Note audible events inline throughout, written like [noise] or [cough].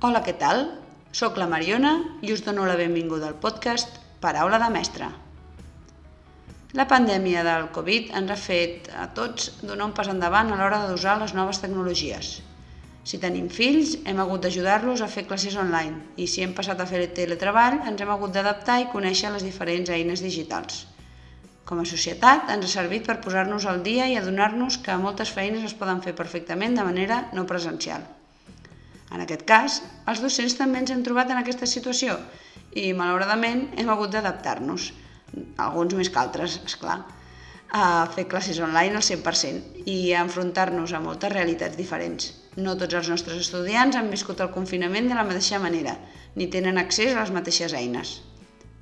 Hola, què tal? Soc la Mariona i us dono la benvinguda al podcast Paraula de Mestre. La pandèmia del Covid ens ha fet a tots donar un pas endavant a l'hora d'usar les noves tecnologies. Si tenim fills, hem hagut d'ajudar-los a fer classes online i si hem passat a fer teletreball, ens hem hagut d'adaptar i conèixer les diferents eines digitals. Com a societat, ens ha servit per posar-nos al dia i adonar-nos que moltes feines es poden fer perfectament de manera no presencial. En aquest cas, els docents també ens hem trobat en aquesta situació i, malauradament, hem hagut d'adaptar-nos, alguns més que altres, és clar, a fer classes online al 100% i a enfrontar-nos a moltes realitats diferents. No tots els nostres estudiants han viscut el confinament de la mateixa manera, ni tenen accés a les mateixes eines.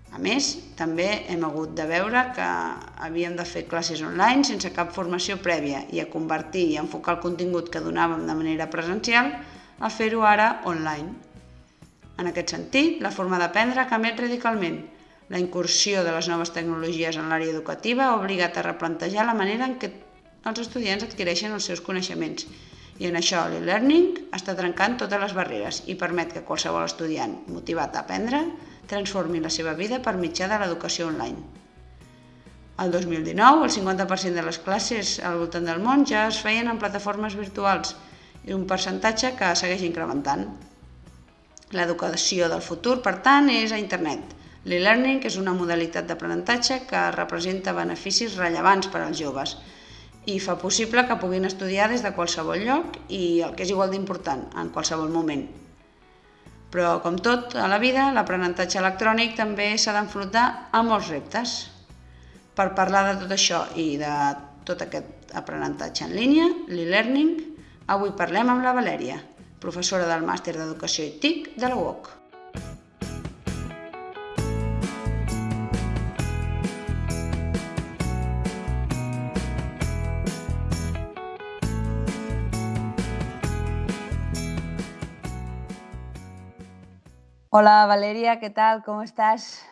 A més, també hem hagut de veure que havíem de fer classes online sense cap formació prèvia i a convertir i enfocar el contingut que donàvem de manera presencial a fer-ho ara online. En aquest sentit, la forma d'aprendre ha canviat radicalment. La incursió de les noves tecnologies en l'àrea educativa ha obligat a replantejar la manera en què els estudiants adquireixen els seus coneixements i en això l'e-learning està trencant totes les barreres i permet que qualsevol estudiant motivat a aprendre transformi la seva vida per mitjà de l'educació online. El 2019, el 50% de les classes al voltant del món ja es feien en plataformes virtuals i un percentatge que segueix incrementant. L'educació del futur, per tant, és a internet. L'e-learning és una modalitat d'aprenentatge que representa beneficis rellevants per als joves i fa possible que puguin estudiar des de qualsevol lloc i, el que és igual d'important, en qualsevol moment. Però, com tot a la vida, l'aprenentatge electrònic també s'ha d'enfrontar a molts reptes. Per parlar de tot això i de tot aquest aprenentatge en línia, l'e-learning, Avui parlem amb la Valèria, professora del Màster d'Educació i TIC de la UOC. Hola Valeria, ¿qué tal? ¿Cómo estás?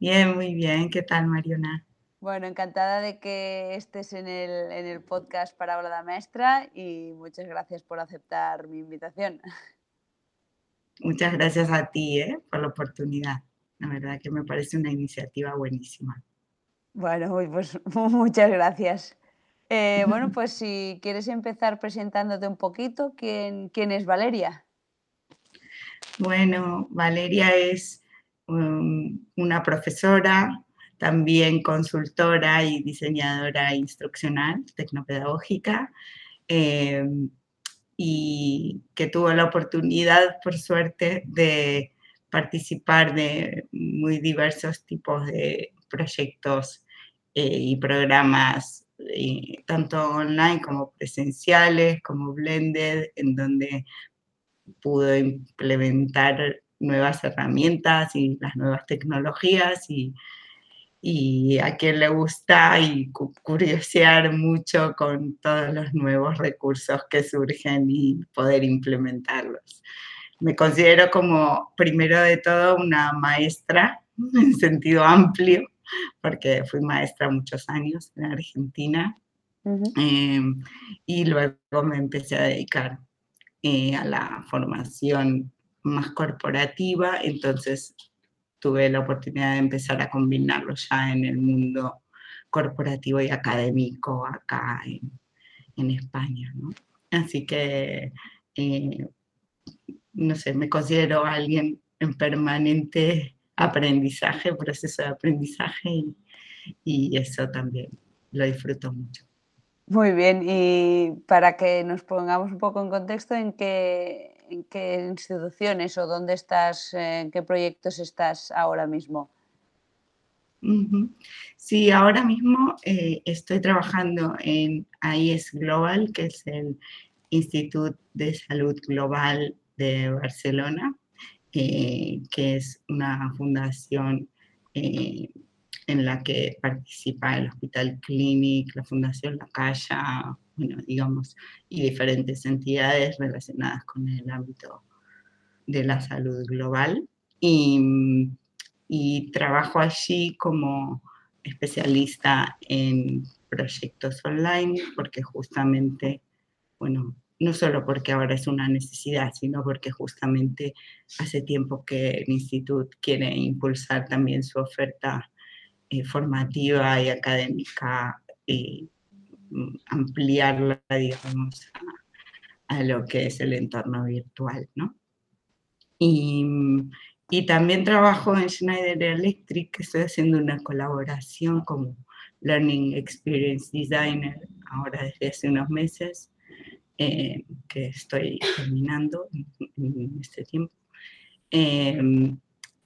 Bien, muy bien. ¿Qué tal, Mariona? Bueno, encantada de que estés en el, en el podcast para Habla de Maestra y muchas gracias por aceptar mi invitación. [laughs] Muchas gracias a ti ¿eh? por la oportunidad. La verdad que me parece una iniciativa buenísima. Bueno, pues [laughs] muchas gracias. Eh, bueno, [laughs] pues si quieres empezar presentándote un poquito, ¿quién, quién es Valeria? Bueno, Valeria es um, una profesora también consultora y diseñadora instruccional, tecnopedagógica, eh, y que tuvo la oportunidad, por suerte, de participar de muy diversos tipos de proyectos eh, y programas, eh, tanto online como presenciales, como blended, en donde pudo implementar nuevas herramientas y las nuevas tecnologías y y a quien le gusta y curiosear mucho con todos los nuevos recursos que surgen y poder implementarlos. Me considero como, primero de todo, una maestra [laughs] en sentido amplio, porque fui maestra muchos años en Argentina em, y luego me empecé a dedicar eh, a la formación más corporativa, entonces tuve la oportunidad de empezar a combinarlo ya en el mundo corporativo y académico acá en, España. Así que, eh, no sé, me considero alguien en permanente aprendizaje, proceso de aprendizaje y, y eso también lo disfruto mucho. Muy bien, y para que nos pongamos un poco en contexto, ¿en qué, en qué instituciones o dónde estás, en qué proyectos estás ahora mismo? Sí, ahora mismo eh, estoy trabajando en AIS Global, que es el Instituto de Salud Global de Barcelona, eh, que es una fundación eh, en la que participa el Hospital Clinic, la Fundación La Calla, bueno, digamos, y diferentes entidades relacionadas con el ámbito de la salud global. Y, trabajo allí como especialista en proyectos online, porque justamente, bueno, no solo porque ahora es una necesidad, sino porque justamente hace tiempo que el instituto quiere impulsar también su oferta eh, formativa y académica y mm, ampliarla, digamos, a, a, lo que es el entorno virtual, ¿no? Y, y también trabajo en Schneider Electric, estoy haciendo una colaboración como Learning Experience Designer ahora desde hace unos meses eh, que estoy terminando en, este tiempo. Em,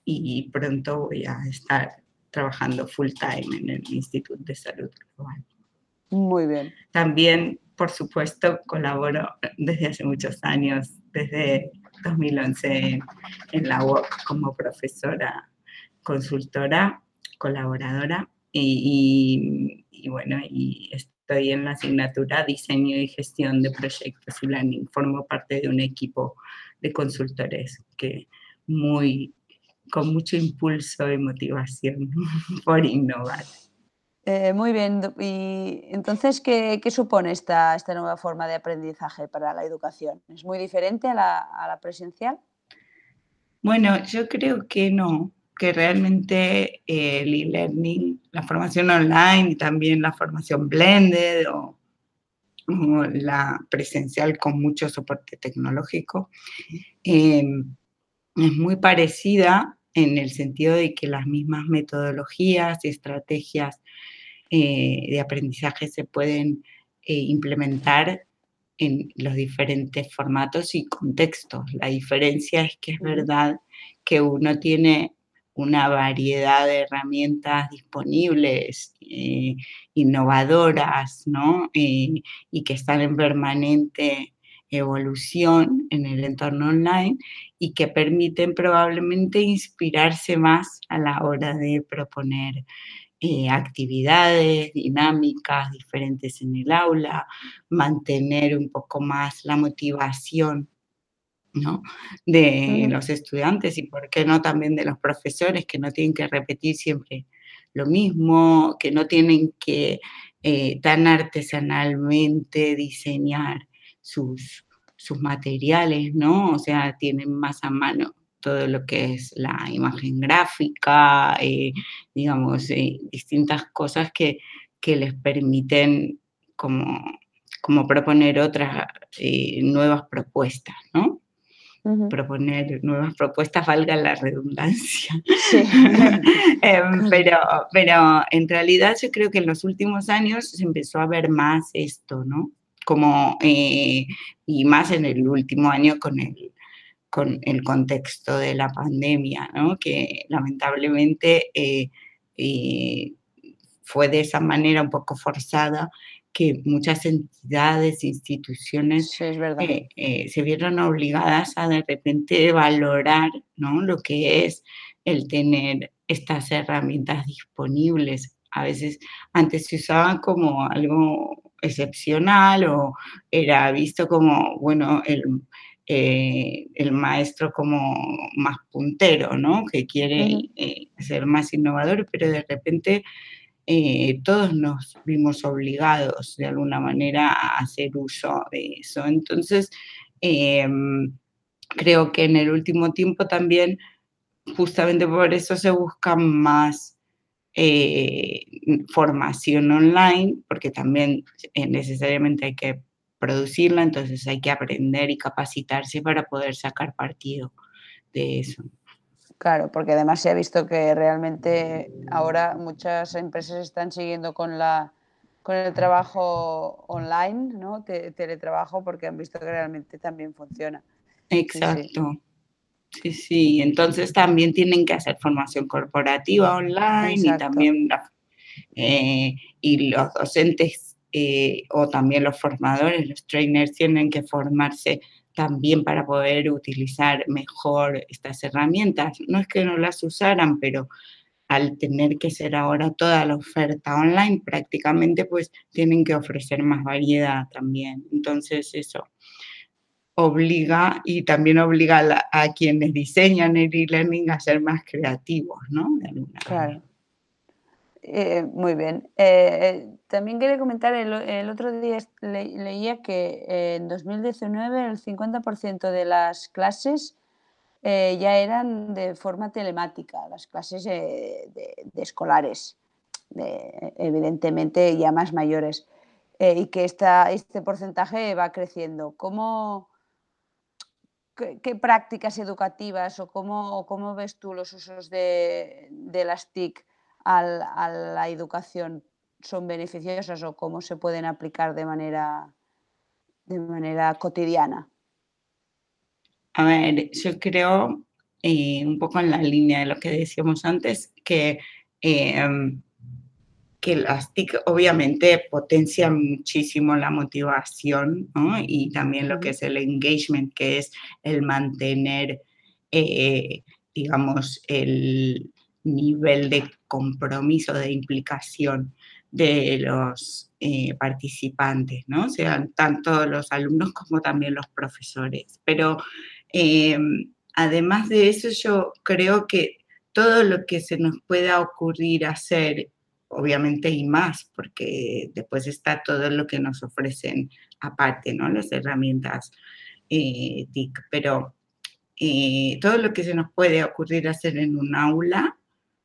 y pronto voy a estar trabajando full time en el Instituto de Salud Global. Muy bien. También, por supuesto, colaboro desde hace muchos años, desde 2011 en la UOC como profesora, consultora, colaboradora y, y bueno, y estoy en la asignatura Diseño y Gestión de Proyectos y Learning. Formo parte de un equipo de consultores que muy, con mucho impulso y motivación [laughs] por innovar. Eh, muy bien. Y entonces, ¿qué, qué supone esta, esta, nueva forma de aprendizaje para la educación? ¿Es muy diferente a la, a la presencial? Bueno, yo creo que no que realmente eh, el e-learning, la formación online y también la formación blended o, la presencial con mucho soporte tecnológico, es muy parecida en el sentido de que las mismas metodologías y estrategias eh, de aprendizaje se pueden eh, implementar en los diferentes formatos y contextos. La diferencia es que es verdad que uno tiene una variedad de herramientas disponibles, eh, innovadoras, ¿no? Y que están en permanente evolución en el entorno online y que permiten probablemente inspirarse más a la hora de proponer eh, actividades dinámicas diferentes en el aula, mantener un poco más la motivación ¿no? de los estudiantes y, ¿por qué no también de los profesores que no tienen que repetir siempre lo mismo, que no tienen que eh, tan artesanalmente diseñar sus, sus materiales, ¿no? O sea, tienen más a mano todo lo que es la imagen gráfica, eh, digamos, eh, distintas cosas que, que les permiten como, como proponer otras nuevas propuestas, ¿no? proponer nuevas propuestas, valga la redundancia. [laughs] Em, pero, pero en realidad yo creo que en los últimos años se empezó a ver más esto, ¿no? Como, eh, y más en el último año con el, con el contexto de la pandemia, ¿no? Que lamentablemente eh, eh, fue de esa manera un poco forzada que muchas entidades, instituciones eh, eh, se vieron obligadas a de repente valorar ¿no? lo que es el tener estas herramientas disponibles. A veces antes se usaban como algo excepcional o era visto como, bueno, el, eh, el maestro como más puntero, ¿no? Que quiere ser más innovador, pero de repente eh, todos nos vimos obligados de alguna manera a hacer uso de eso. Entonces, em, creo que en el último tiempo también, justamente por eso se busca más eh, formación online, porque también eh, necesariamente hay que producirla, entonces hay que aprender y capacitarse para poder sacar partido de eso. Claro, porque además se ha visto que realmente ahora muchas empresas están siguiendo con la con el trabajo online, ¿no? teletrabajo, porque han visto que realmente también funciona. Exacto. Sí, sí. Entonces también tienen que hacer formación corporativa online y también eh, y los docentes eh, o también los formadores, los trainers tienen que formarse también para poder utilizar mejor estas herramientas. No es que no las usaran, pero al tener que ser ahora toda la oferta online, prácticamente pues tienen que ofrecer más variedad también. Entonces eso obliga y también obliga a, quienes diseñan el e-learning a ser más creativos, ¿no? claro. Eh, muy bien. Eh, también quería comentar, el, otro día leía que en 2019 el 50% de las clases ya eran de forma telemática, las clases de, escolares, evidentemente ya más mayores, y que esta, este porcentaje va creciendo. ¿Cómo, qué, prácticas educativas o cómo, cómo, ves tú los usos de, las TIC a la educación? ¿Son beneficiosas o cómo se pueden aplicar de manera, de manera cotidiana? A ver, yo creo, eh, un poco en la línea de lo que decíamos antes, que eh, que las TIC obviamente potencian muchísimo la motivación y también lo que es el engagement, que es el mantener, eh, digamos, el nivel de compromiso, de implicación de los eh, participantes, ¿no? Sean tanto los alumnos como también los profesores. Pero em, además de eso, yo creo que todo lo que se nos pueda ocurrir hacer obviamente y más, porque después está todo lo que nos ofrecen aparte, ¿no? Las herramientas eh, TIC, pero eh, todo lo que se nos puede ocurrir hacer en un aula,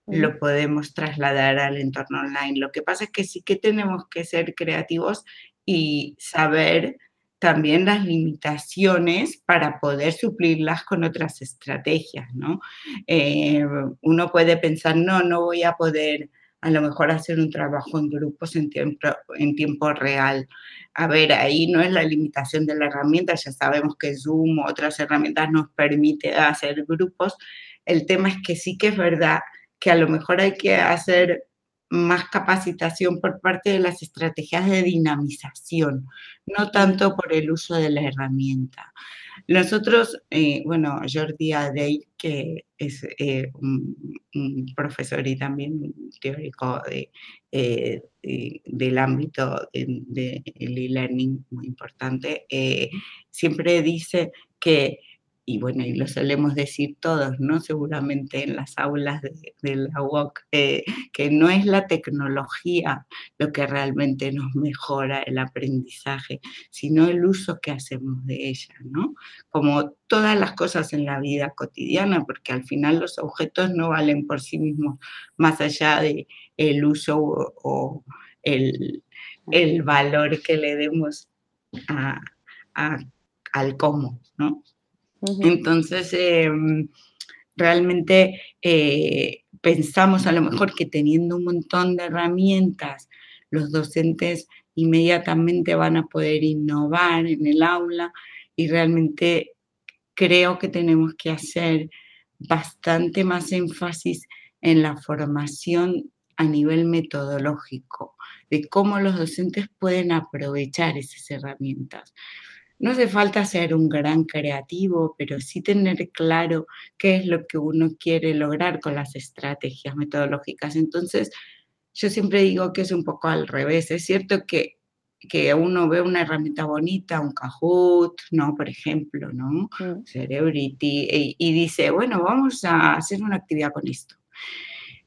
lo podemos trasladar al entorno online. Lo que pasa es que sí que tenemos que ser creativos y saber también las limitaciones para poder suplirlas con otras estrategias, ¿no? Eh, uno puede pensar, no, no voy a poder a lo mejor hacer un trabajo en grupos en tiempo, en tiempo real. A ver, ahí no es la limitación de la herramienta, ya sabemos que Zoom o otras herramientas nos permite hacer grupos. El tema es que sí que es verdad que a lo mejor hay que hacer más capacitación por parte de las estrategias de dinamización, no tanto por el uso de la herramienta. Nosotros, eh, bueno, Jordi Adey, que es eh, un, profesor y también teórico eh, del ámbito del e-learning muy importante, siempre dice que y bueno, y lo solemos decir todos, ¿no? Seguramente en las aulas de, la UOC, eh, que no es la tecnología lo que realmente nos mejora el aprendizaje, sino el uso que hacemos de ella, ¿no? Como todas las cosas en la vida cotidiana, porque al final los objetos no valen por sí mismos, más allá de el uso o, el, valor que le demos al cómo, ¿no? Entonces, em, realmente eh, pensamos a lo mejor que teniendo un montón de herramientas, los docentes inmediatamente van a poder innovar en el aula y realmente creo que tenemos que hacer bastante más énfasis en la formación a nivel metodológico, de cómo los docentes pueden aprovechar esas herramientas. No hace falta ser un gran creativo, pero sí tener claro qué es lo que uno quiere lograr con las estrategias metodológicas. Entonces, yo siempre digo que es un poco al revés. Es cierto que, que uno ve una herramienta bonita, un Kahoot, ¿no? Por ejemplo, ¿no? Mm. Cerebrity, y dice, bueno, vamos a hacer una actividad con esto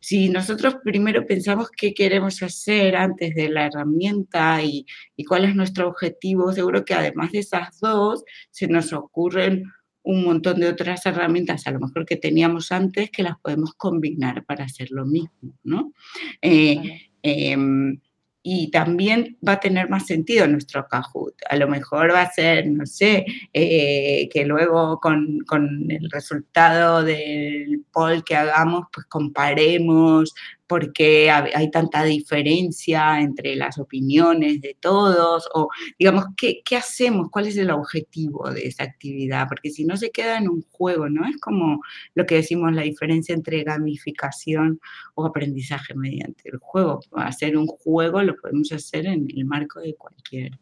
si nosotros primero pensamos qué queremos hacer antes de la herramienta y, cuál es nuestro objetivo, seguro que además de esas dos, se nos ocurren un montón de otras herramientas, a lo mejor que teníamos antes, que las podemos combinar para hacer lo mismo, ¿no? Eh, em, y también va a tener más sentido nuestro Kahoot. A lo mejor va a ser, no sé, eh, que luego con, con, el resultado del poll que hagamos, pues comparemos porque hay tanta diferencia entre las opiniones de todos, o digamos, ¿qué, ¿qué, hacemos? ¿Cuál es el objetivo de esa actividad? Porque si no se queda en un juego, ¿no? Es como lo que decimos, la diferencia entre gamificación o aprendizaje mediante el juego. Hacer un juego lo podemos hacer en el marco de cualquier,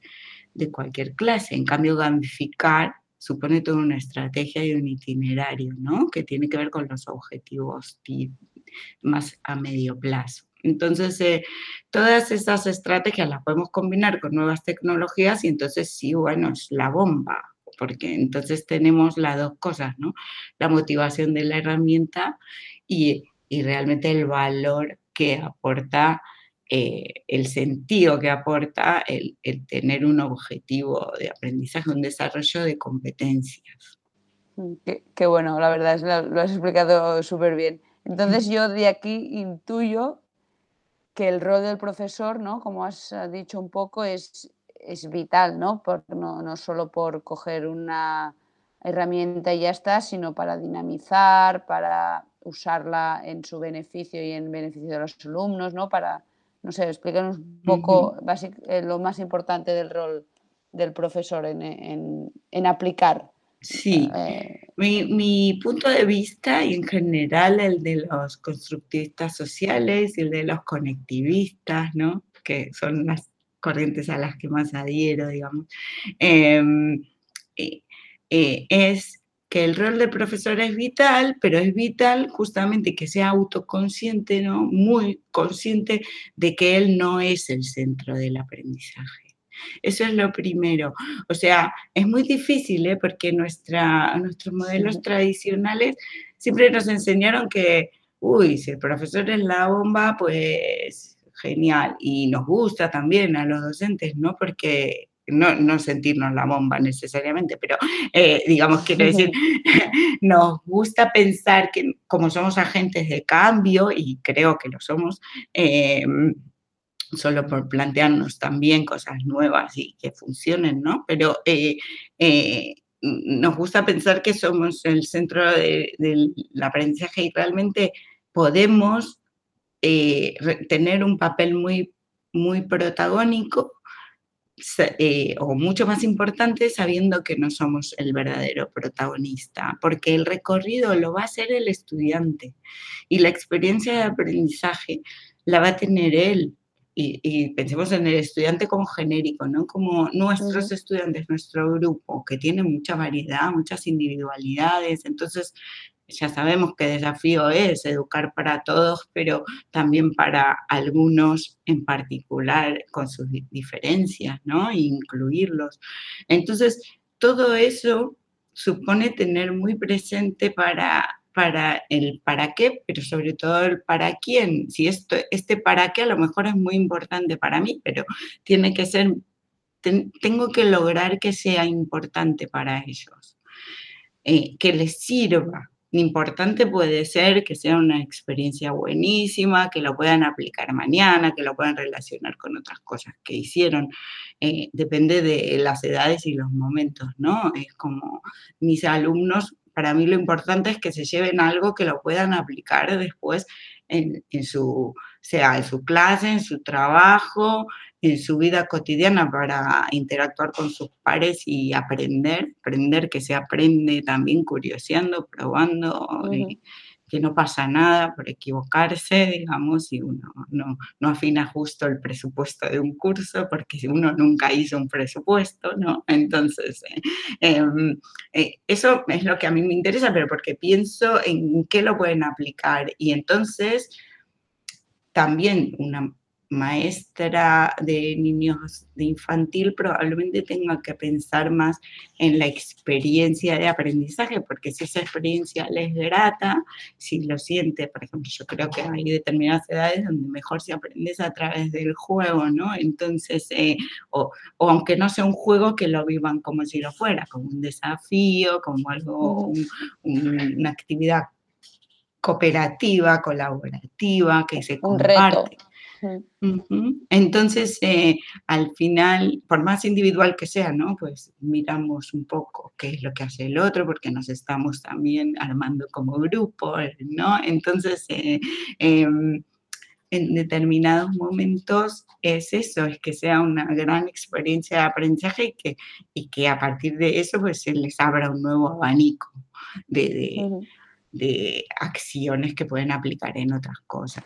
de cualquier clase. En cambio, gamificar supone toda una estrategia y un itinerario, ¿no? Que tiene que ver con los objetivos más a medio plazo. Entonces, eh, todas esas estrategias las podemos combinar con nuevas tecnologías y entonces sí, bueno, es la bomba, porque entonces tenemos las dos cosas, ¿no? La motivación de la herramienta y, y realmente el valor que aporta eh, el sentido que aporta el, tener un objetivo de aprendizaje, un desarrollo de competencias. Mm, qué, bueno, la verdad lo has explicado súper bien. Entonces yo de aquí intuyo que el rol del profesor, ¿no? como has dicho un poco, es, es vital, ¿no? Por, no, no solo por coger una herramienta y ya está, sino para dinamizar, para usarla en su beneficio y en beneficio de los alumnos, ¿no? Para no sé, explícanos un poco eh, lo más importante del rol del profesor en, aplicar. Sí, eh, mi, punto de vista y en general el de los constructivistas sociales y el de los conectivistas, ¿no? que son las corrientes a las que más adhiero, digamos, em, eh, es que el rol del profesor es vital, pero es vital justamente que sea autoconsciente, ¿no? Muy consciente de que él no es el centro del aprendizaje. Eso es lo primero. O sea, es muy difícil, ¿eh? porque nuestra, nuestros modelos tradicionales siempre nos enseñaron que, uy, si el profesor es la bomba, pues genial. Y nos gusta también a los docentes, ¿no? Porque no, sentirnos la bomba necesariamente, pero eh, digamos, quiero decir, [laughs] nos gusta pensar que como somos agentes de cambio, y creo que lo somos, eh, solo por plantearnos también cosas nuevas y que funcionen, ¿no? Pero eh, nos gusta pensar que somos el centro del aprendizaje y realmente podemos tener un papel muy, muy protagónico eh, o mucho más importante sabiendo que no somos el verdadero protagonista, porque el recorrido lo va a hacer el estudiante y la experiencia de aprendizaje la va a tener él. Y, pensemos en el estudiante como genérico, ¿no? Como nuestros estudiantes, nuestro grupo, que tiene mucha variedad, muchas individualidades. Entonces, ya sabemos qué desafío es educar para todos, pero también para algunos en particular con sus diferencias, ¿no? E incluirlos. Entonces, todo eso supone tener muy presente para, para el para qué, pero sobre todo el para quién. Si esto, este para qué a lo mejor es muy importante para mí, pero tiene que ser, tengo que lograr que sea importante para ellos, eh, que les sirva, importante puede ser que sea una experiencia buenísima, que lo puedan aplicar mañana, que lo puedan relacionar con otras cosas que hicieron. Eh, depende de las edades y los momentos, ¿no? Es como mis alumnos, para mí lo importante es que se lleven algo que lo puedan aplicar después en, en su, sea en su clase, en su trabajo, en su vida cotidiana para interactuar con sus pares y aprender, aprender que se aprende también curioseando, probando, que no pasa nada por equivocarse, digamos, si uno no, no, afina justo el presupuesto de un curso, porque si uno nunca hizo un presupuesto, ¿no? Entonces, eh, em, eh, eso es lo que a mí me interesa, pero porque pienso en qué lo pueden aplicar y entonces también una maestra de niños de infantil probablemente tenga que pensar más en la experiencia de aprendizaje, porque si esa experiencia les grata, si lo siente, por ejemplo, yo creo que hay determinadas edades donde mejor se aprende a través del juego, ¿no? Entonces, eh, o, aunque no sea un juego, que lo vivan como si lo fuera, como un desafío, como algo, una actividad cooperativa, colaborativa, que se comparte. Entonces, eh, al final, por más individual que sea, ¿no? Pues miramos un poco qué es lo que hace el otro, porque nos estamos también armando como grupo, ¿no? Entonces, eh, em, en determinados momentos es eso, es que sea una gran experiencia de aprendizaje y que, y que a partir de eso pues se les abra un nuevo abanico de, de acciones que pueden aplicar en otras cosas.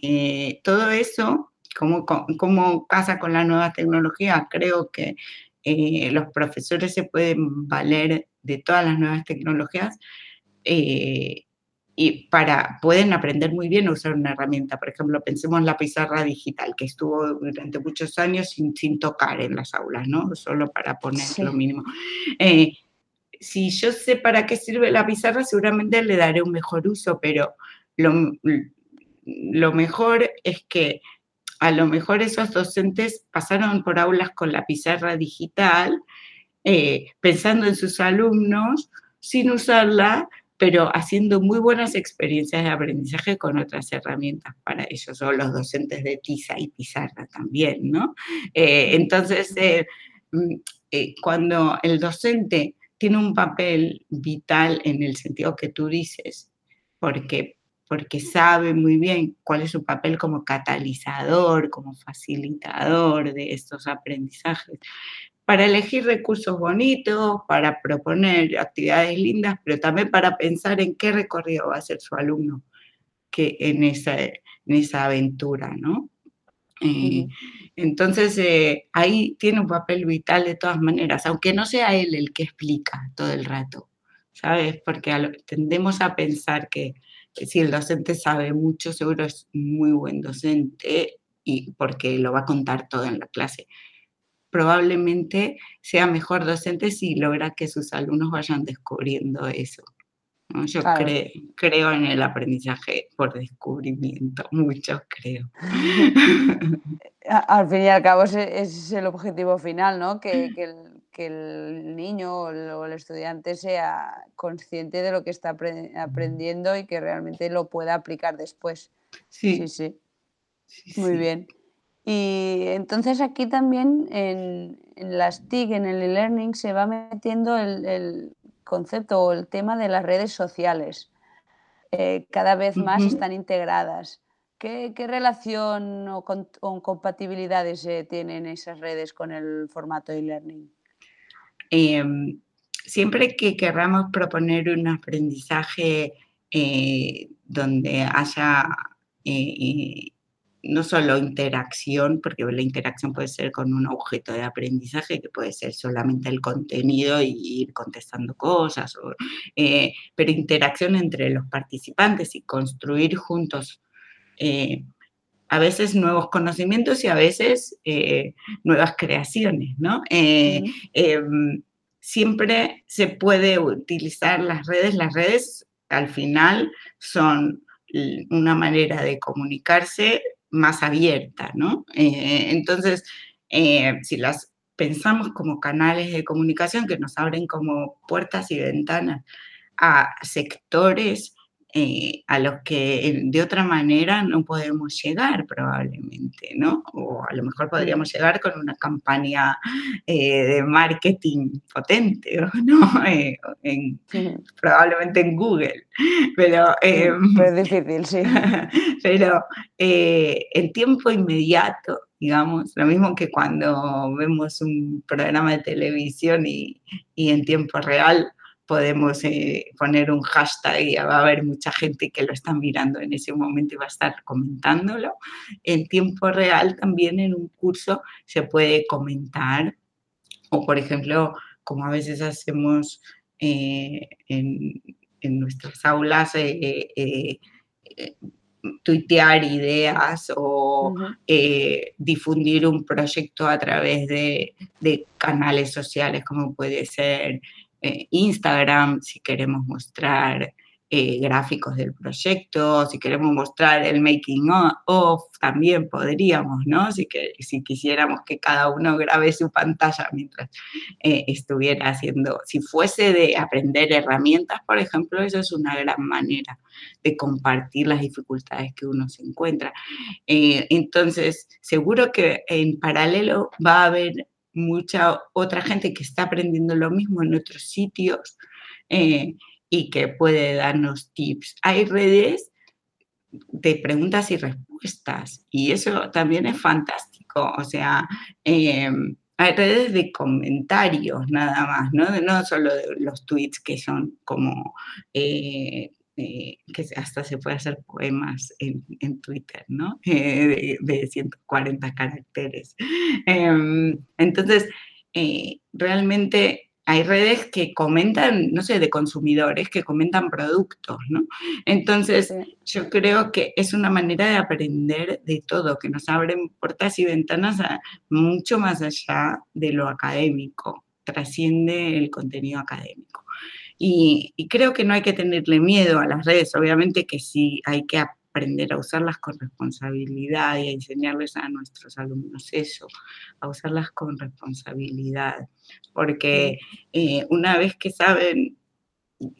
Eh, todo eso, como, como casa con la nueva tecnología, creo que eh, los profesores se pueden valer de todas las nuevas tecnologías eh, y para, pueden aprender muy bien a usar una herramienta. Por ejemplo, pensemos en la pizarra digital, que estuvo durante muchos años sin, sin tocar en las aulas, ¿no? Solo para poner lo mínimo si yo sé para qué sirve la pizarra, seguramente le daré un mejor uso, pero lo mejor es que a lo mejor esos docentes pasaron por aulas con la pizarra digital, eh, pensando en sus alumnos, sin usarla, pero haciendo muy buenas experiencias de aprendizaje con otras herramientas para ellos, o los docentes de TISA y Pizarra también, ¿no? Eh, entonces, eh, mm, cuando el docente tiene un papel vital en el sentido que tú dices, porque porque sabe muy bien cuál es su papel como catalizador, como facilitador de estos aprendizajes, para elegir recursos bonitos, para proponer actividades lindas, pero también para pensar en qué recorrido va a hacer su alumno que en, esa, en esa aventura, ¿no? Entonces, eh, ahí tiene un papel vital de todas maneras, aunque no sea él el que explica todo el rato, ¿sabes? Porque tendemos a pensar que si el docente sabe mucho, seguro es muy buen docente y porque lo va a contar todo en la clase. Probablemente sea mejor docente si logra que sus alumnos vayan descubriendo eso. Yo creo en el aprendizaje por descubrimiento, [laughs] mucho creo. [laughs] Al fin y al cabo ese, es el objetivo final, ¿no? Que, que, el, que el niño o el estudiante sea consciente de lo que está aprendiendo y que realmente lo pueda aplicar después. Sí, sí. Muy bien. Y entonces aquí también en, las TIC, en el e-learning, se va metiendo el, concepto o el tema de las redes sociales. Eh, cada vez más están integradas. ¿Qué, relación o, compatibilidades eh, tienen esas redes con el formato e-learning? Em, siempre que queramos proponer un aprendizaje eh, donde haya no solo interacción, porque la interacción puede ser con un objeto de aprendizaje, que puede ser solamente el contenido y ir contestando cosas, eh, pero interacción entre los participantes y construir juntos a veces nuevos conocimientos y a veces eh, nuevas creaciones, ¿no? Eh, em, siempre se puede utilizar las redes. Las redes al final son una manera de comunicarse más abierta, ¿no? Eh, entonces, si las pensamos como canales de comunicación que nos abren como puertas y ventanas a sectores eh, a los que de otra manera no podemos llegar probablemente, ¿no? O a lo mejor podríamos llegar con una campaña eh, de marketing potente, [laughs] ¿no? Eh, probablemente en Google, pero... Em, pero es difícil, sí. [laughs] pero en tiempo inmediato, digamos, lo mismo que cuando vemos un programa de televisión y, y en tiempo real podemos eh, poner un hashtag y va a haber mucha gente que lo está mirando en ese momento y va a estar comentándolo. En tiempo real también en un curso se puede comentar o, por ejemplo, como a veces hacemos eh, en, nuestras aulas, eh, tuitear ideas o difundir un proyecto a través de, de, canales sociales, como puede ser eh, Instagram, si queremos mostrar eh, gráficos del proyecto, si queremos mostrar el making of, también podríamos, ¿no? Si, si quisiéramos que cada uno grabe su pantalla mientras eh, estuviera haciendo, si fuese de aprender herramientas, por ejemplo, eso es una gran manera de compartir las dificultades que uno se encuentra. entonces, seguro que en paralelo va a haber mucha otra gente que está aprendiendo lo mismo en otros sitios eh, y que puede darnos tips. Hay redes de preguntas y respuestas y eso también es fantástico. O sea, em, hay redes de comentarios nada más, ¿no? No solo de los tweets que son como eh, eh, que hasta se puede hacer poemas en, en Twitter, ¿no? de, de, 140 caracteres. Em, entonces, eh, realmente hay redes que comentan, no sé, de consumidores que comentan productos, ¿no? Entonces, yo creo que es una manera de aprender de todo, que nos abren puertas y ventanas mucho más allá de lo académico, trasciende el contenido académico. Y, creo que no hay que tenerle miedo a las redes, obviamente que sí hay que aprender a usarlas con responsabilidad y a enseñarles a nuestros alumnos eso, a usarlas con responsabilidad. Porque eh, una vez que saben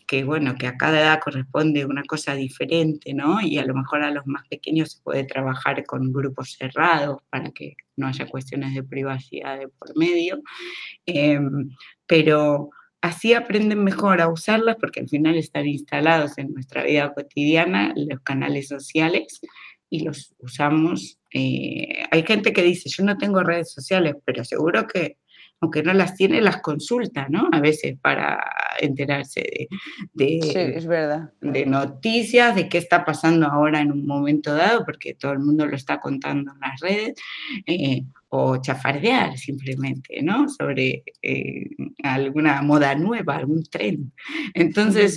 que bueno, que a cada edad corresponde una cosa diferente, ¿no? Y a lo mejor a los más pequeños se puede trabajar con grupos cerrados para que no haya cuestiones de privacidad de por medio, em, pero así aprenden mejor a usarlas porque al final están instalados en nuestra vida cotidiana los canales sociales y los usamos. Eh, hay gente que dice, yo no tengo redes sociales, pero seguro que aunque no las tiene, las consulta, ¿no? A veces para enterarse de, es verdad. de noticias, de qué está pasando ahora en un momento dado, porque todo el mundo lo está contando en las redes, eh, o chafardear simplemente, ¿no? Sobre eh, alguna moda nueva, algún tren. Entonces,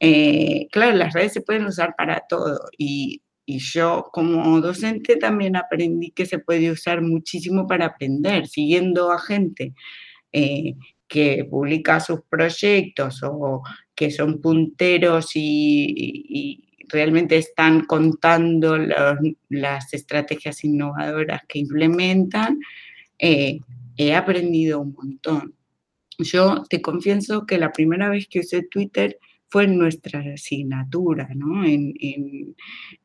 eh, claro, las redes se pueden usar para todo y y yo como docente también aprendí que se puede usar muchísimo para aprender, siguiendo a gente eh, que publica sus proyectos o que son punteros y, realmente están contando las estrategias innovadoras que implementan, eh, he aprendido un montón. Yo te confieso que la primera vez que usé Twitter fue nuestra asignatura, ¿no? En,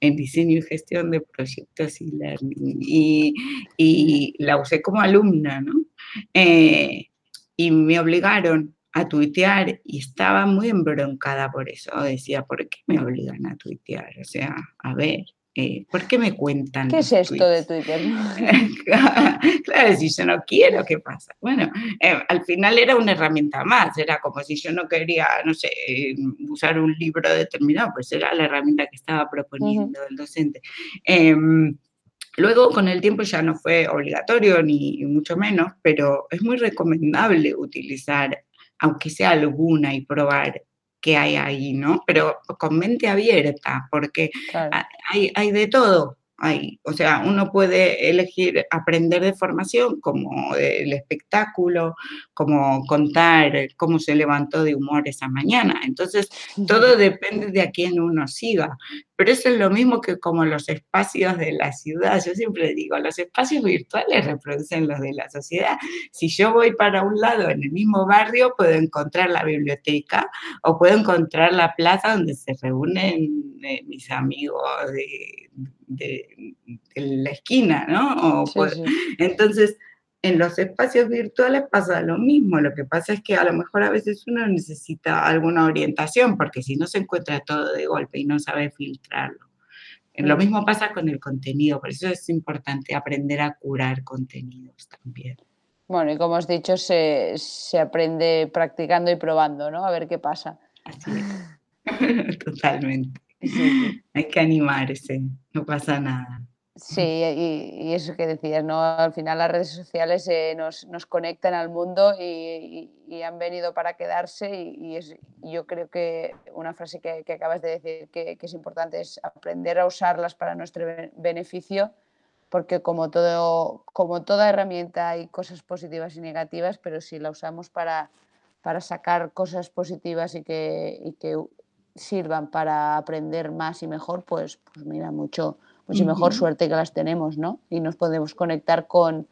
diseño y gestión de proyectos y learning. Y, la usé como alumna, ¿no? Eh, y me obligaron a tuitear y estaba muy embroncada por eso. Decía, ¿por qué me obligan a tuitear? O sea, a ver, eh, ¿por qué me cuentan? ¿Qué es esto de Twitter? [laughs] claro, si yo no quiero, ¿qué pasa? Bueno, eh, al final era una herramienta más, era como si yo no quería, no sé, usar un libro determinado, pues era la herramienta que estaba proponiendo el docente. Em, luego, con el tiempo ya no fue obligatorio, ni mucho menos, pero es muy recomendable utilizar, aunque sea alguna, y probar que hay ahí, ¿no? Pero con mente abierta, porque hay, hay de todo o sea, uno puede elegir aprender de formación como el espectáculo, como contar cómo se levantó de humor esa mañana. Entonces, todo depende de a quién uno siga. Pero eso es lo mismo que como los espacios de la ciudad. Yo siempre digo, los espacios virtuales reproducen los de la sociedad. Si yo voy para un lado en el mismo barrio, puedo encontrar la biblioteca o puedo encontrar la plaza donde se reúnen eh, mis amigos de de, la esquina, ¿no? Entonces, en los espacios virtuales pasa lo mismo, lo que pasa es que a lo mejor a veces uno necesita alguna orientación, porque si no se encuentra todo de golpe y no sabe filtrarlo. Lo mismo pasa con el contenido, por eso es importante aprender a curar contenidos también. Bueno, y como has dicho, se, se aprende practicando y probando, ¿no? A ver qué pasa. Así es. [laughs] Totalmente. Hay que animarse, no pasa nada. Sí, y, eso que decías, ¿no? Al final las redes sociales eh, nos, nos, conectan al mundo y, han venido para quedarse y, es, yo creo que una frase que, que acabas de decir que, que, es importante es aprender a usarlas para nuestro beneficio porque como, todo, como toda herramienta hay cosas positivas y negativas, pero si la usamos para, para sacar cosas positivas y que, y que sirvan para aprender más y mejor, pues, pues mira, mucho, mucho mejor suerte que las tenemos, ¿no? Y nos podemos conectar con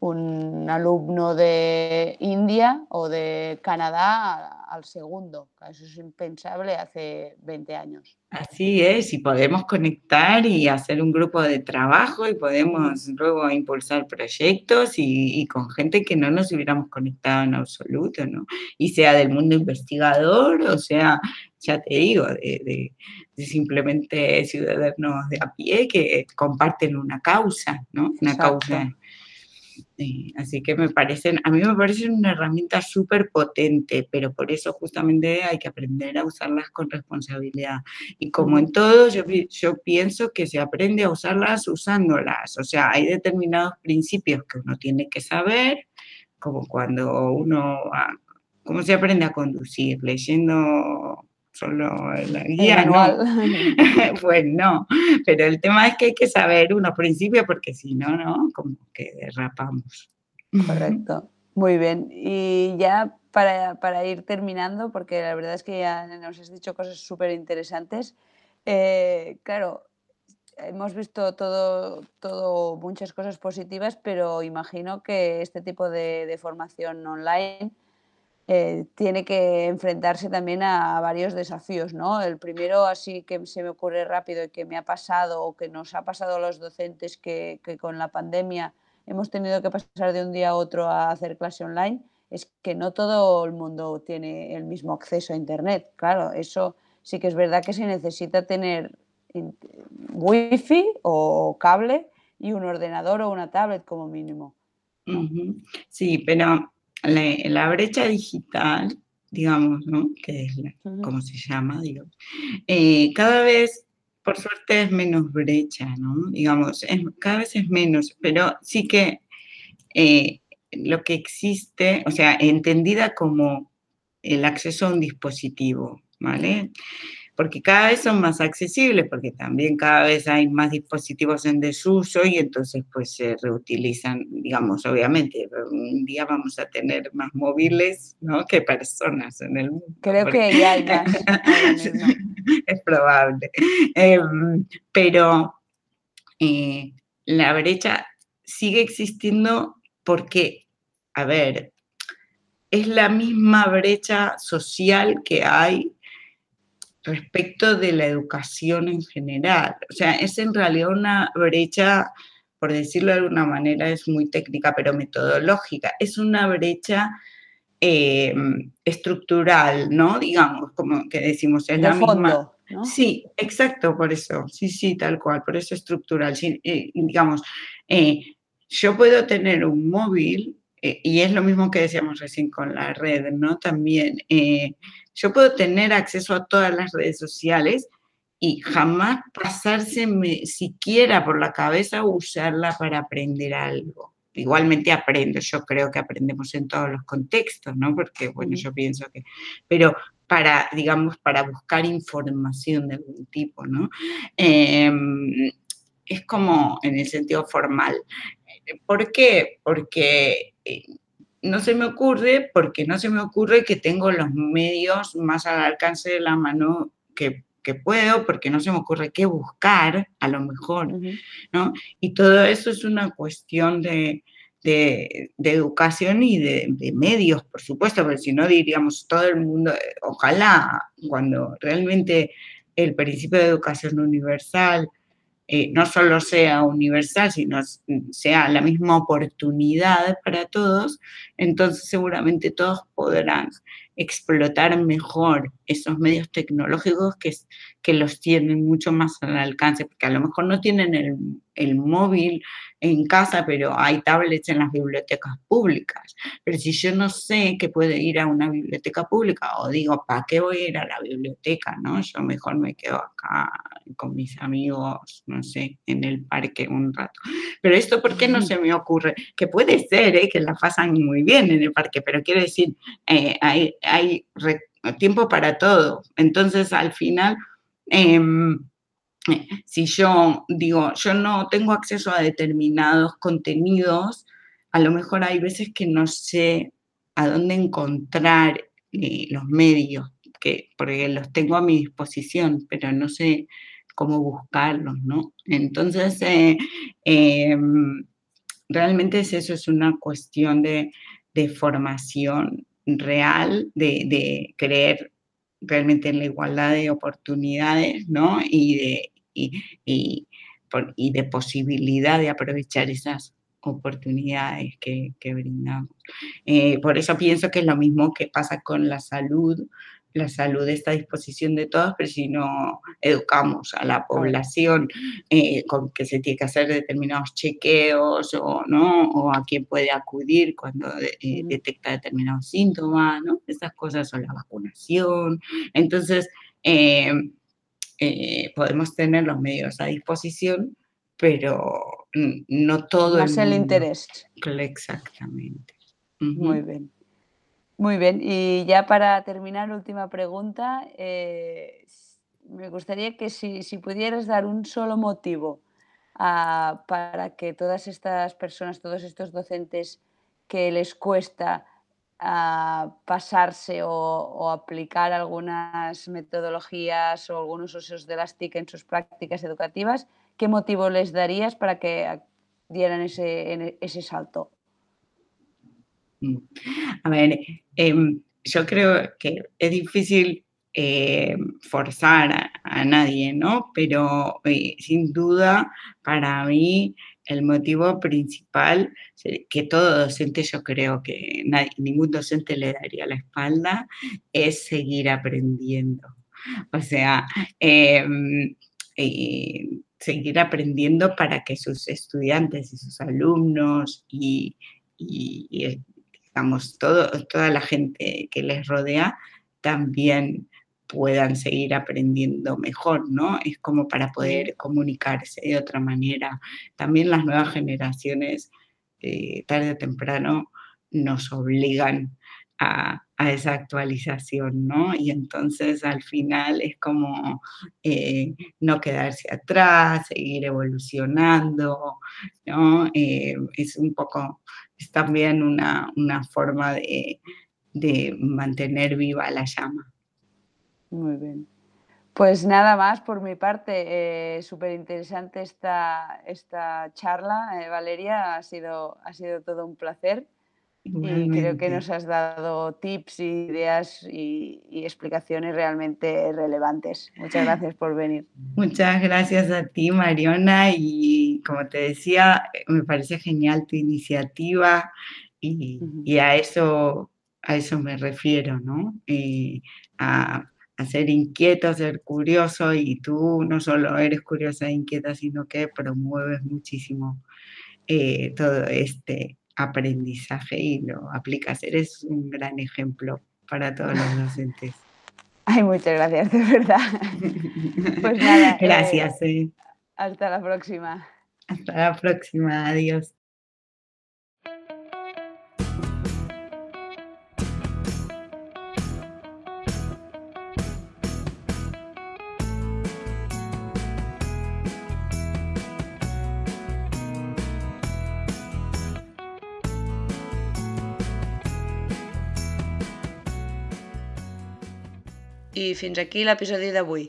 un alumno de India o de Canadá al segundo. Eso es impensable hace 20 años. Así es, y podemos conectar y hacer un grupo de trabajo y podemos luego impulsar proyectos y, con gente que no nos hubiéramos conectado en absoluto, ¿no? Y sea del mundo investigador, o sea, ya te digo, de, simplemente ciudadanos de a pie que comparten una causa, ¿no? Una causa así que me parecen, a mí me parecen una herramienta súper potente, pero por eso justamente hay que aprender a usarlas con responsabilidad. Y como en todo, yo, yo pienso que se aprende a usarlas usándolas. O sea, hay determinados principios que uno tiene que saber, como cuando uno, ¿cómo se aprende a conducir? Leyendo solo la guía, ¿no? [laughs] pues no, pero el tema es que hay que saber unos principios porque si no, ¿no? Como que derrapamos. Correcto, muy bien. Y ya para, ir terminando, porque la verdad es que ya nos has dicho cosas súper interesantes, eh, claro, hemos visto todo, todo, muchas cosas positivas, pero imagino que este tipo de, formación online eh, tiene que enfrentarse también a, varios desafíos, ¿no? El primero, así que se me ocurre rápido y que me ha pasado o que nos ha pasado a los docentes que, con la pandemia hemos tenido que pasar de un día a otro a hacer clase online, es que no todo el mundo tiene el mismo acceso a Internet. Claro, eso sí que es verdad que se necesita tener wifi o cable y un ordenador o una tablet como mínimo. Sí, pero la, brecha digital, digamos, ¿no? Que es como se llama, digo, eh, cada vez, por suerte, es menos brecha, ¿no? Digamos, cada vez es menos, pero sí que eh, lo que existe, o sea, entendida como el acceso a un dispositivo, ¿vale? Porque cada vez son más accesibles, porque también cada vez hay más dispositivos en desuso y entonces pues se reutilizan, digamos, obviamente, un día vamos a tener más móviles, ¿no? Que personas en el mundo. Creo que ya hay más. [laughs] [laughs] es probable. Em, pero eh, la brecha sigue existiendo porque, a ver, es la misma brecha social que hay respecto de la educación en general. O sea, es en realidad una brecha, por decirlo de alguna manera, es muy técnica, pero metodológica. Es una brecha eh, estructural, ¿no? Digamos, como que decimos, es la misma. Sí, exacto, por eso. Sí, sí, tal cual, por eso estructural. Eh, digamos, eh, yo puedo tener un móvil, eh, y es lo mismo que decíamos recién con la red, ¿no? También, eh, yo puedo tener acceso a todas las redes sociales y jamás pasarse siquiera por la cabeza usarla para aprender algo. Igualmente aprendo, yo creo que aprendemos en todos los contextos, ¿no? Porque, bueno, yo pienso que, pero para, digamos, para buscar información de algún tipo, ¿no? Em, es como en el sentido formal. ¿Por qué? Porque eh, no se me ocurre, porque no se me ocurre que tengo los medios más al alcance de la mano que, puedo, porque no se me ocurre qué buscar, a lo mejor, ¿no? Y todo eso es una cuestión de, educación y de, de, medios, por supuesto, porque si no diríamos todo el mundo, ojalá cuando realmente el principio de educación universal eh, no solo sea universal, sino sea la misma oportunidad para todos, entonces seguramente todos podrán explotar mejor esos medios tecnológicos que, que los tienen mucho más al alcance, porque a lo mejor no tienen el, el móvil en casa, pero hay tablets en las bibliotecas públicas. Pero si yo no sé que puede ir a una biblioteca pública o digo, ¿para qué voy a ir a la biblioteca? ¿no? Yo mejor me quedo acá con mis amigos, no sé, en el parque un rato. Pero esto, ¿por qué no se me ocurre? Que puede ser ¿eh? que la pasan muy bien en el parque, pero quiero decir, eh, hay, hay tiempo para todo. Entonces, al final... Em, [laughs] si yo digo, yo no tengo acceso a determinados contenidos, a lo mejor hay veces que no sé a dónde encontrar eh, los medios, que, porque los tengo a mi disposición, pero no sé cómo buscarlos, ¿no? Entonces, eh, em, realmente es eso, es una cuestión de, formación real, de, de creer realmente en la igualdad de oportunidades, ¿no? Y de, y, de posibilidad de aprovechar esas oportunidades que, brindamos. Eh, por eso pienso que es lo mismo que pasa con la salud. La salud está a disposición de todos, pero si no educamos a la población eh, con que se tiene que hacer determinados chequeos o, ¿no? o a quién puede acudir cuando eh, detecta determinados síntomas, ¿no? esas cosas son la vacunación. Entonces, eh, podemos tener los medios a disposición, pero no todo Más el, interés. Exactamente. Muy bien. Muy bien. Y ya para terminar, última pregunta. Eh, me gustaría que si, pudieras dar un solo motivo ah, para que todas estas personas, todos estos docentes que les cuesta a pasarse o, aplicar algunas metodologías o algunos usos de las TIC en sus prácticas educativas, ¿qué motivo les darías para que dieran ese, ese salto? Mm. A ver, em, yo creo que es difícil eh, forzar a, nadie, ¿no? Pero eh, sin duda, para mí, el motivo principal que todo docente, yo creo que ningún docente le daría la espalda, es seguir aprendiendo. O sea, em, eh, seguir aprendiendo para que sus estudiantes y sus alumnos y, digamos, todo, toda la gente que les rodea también puedan seguir aprendiendo mejor, ¿no? Es como para poder comunicarse de otra manera. También las nuevas generaciones, eh, tarde o temprano, nos obligan a, esa actualización, ¿no? Y entonces al final es como eh, no quedarse atrás, seguir evolucionando, ¿no? Eh, es un poco, es también una, forma de, de mantener viva la llama. Muy bien. Pues nada más por mi parte. Eh, Súper interesante esta, esta charla, eh, Valeria. Ha sido, ha sido todo un placer. Y creo que nos has dado tips, ideas y, y, explicaciones realmente relevantes. Muchas gracias por venir. Muchas gracias a ti, Mariona. Y como te decía, me parece genial tu iniciativa y, y a, eso, a eso me refiero, ¿no? Y a a ser inquieto, a ser curioso y tú no solo eres curiosa e inquieta, sino que promueves muchísimo eh, todo este aprendizaje y lo aplicas. Eres un gran ejemplo para todos los docentes. [laughs] Ay, muchas gracias, de verdad. [laughs] Pues nada. Gracias. Eh, eh. Hasta la próxima. Hasta la próxima. Adiós. I fins aquí l'episodi d'avui.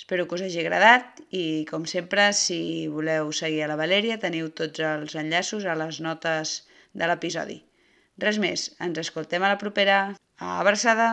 Espero que us hagi agradat i, com sempre, si voleu seguir a la Valèria, teniu tots els enllaços a les notes de l'episodi. Res més, ens escoltem a la propera. Abraçada!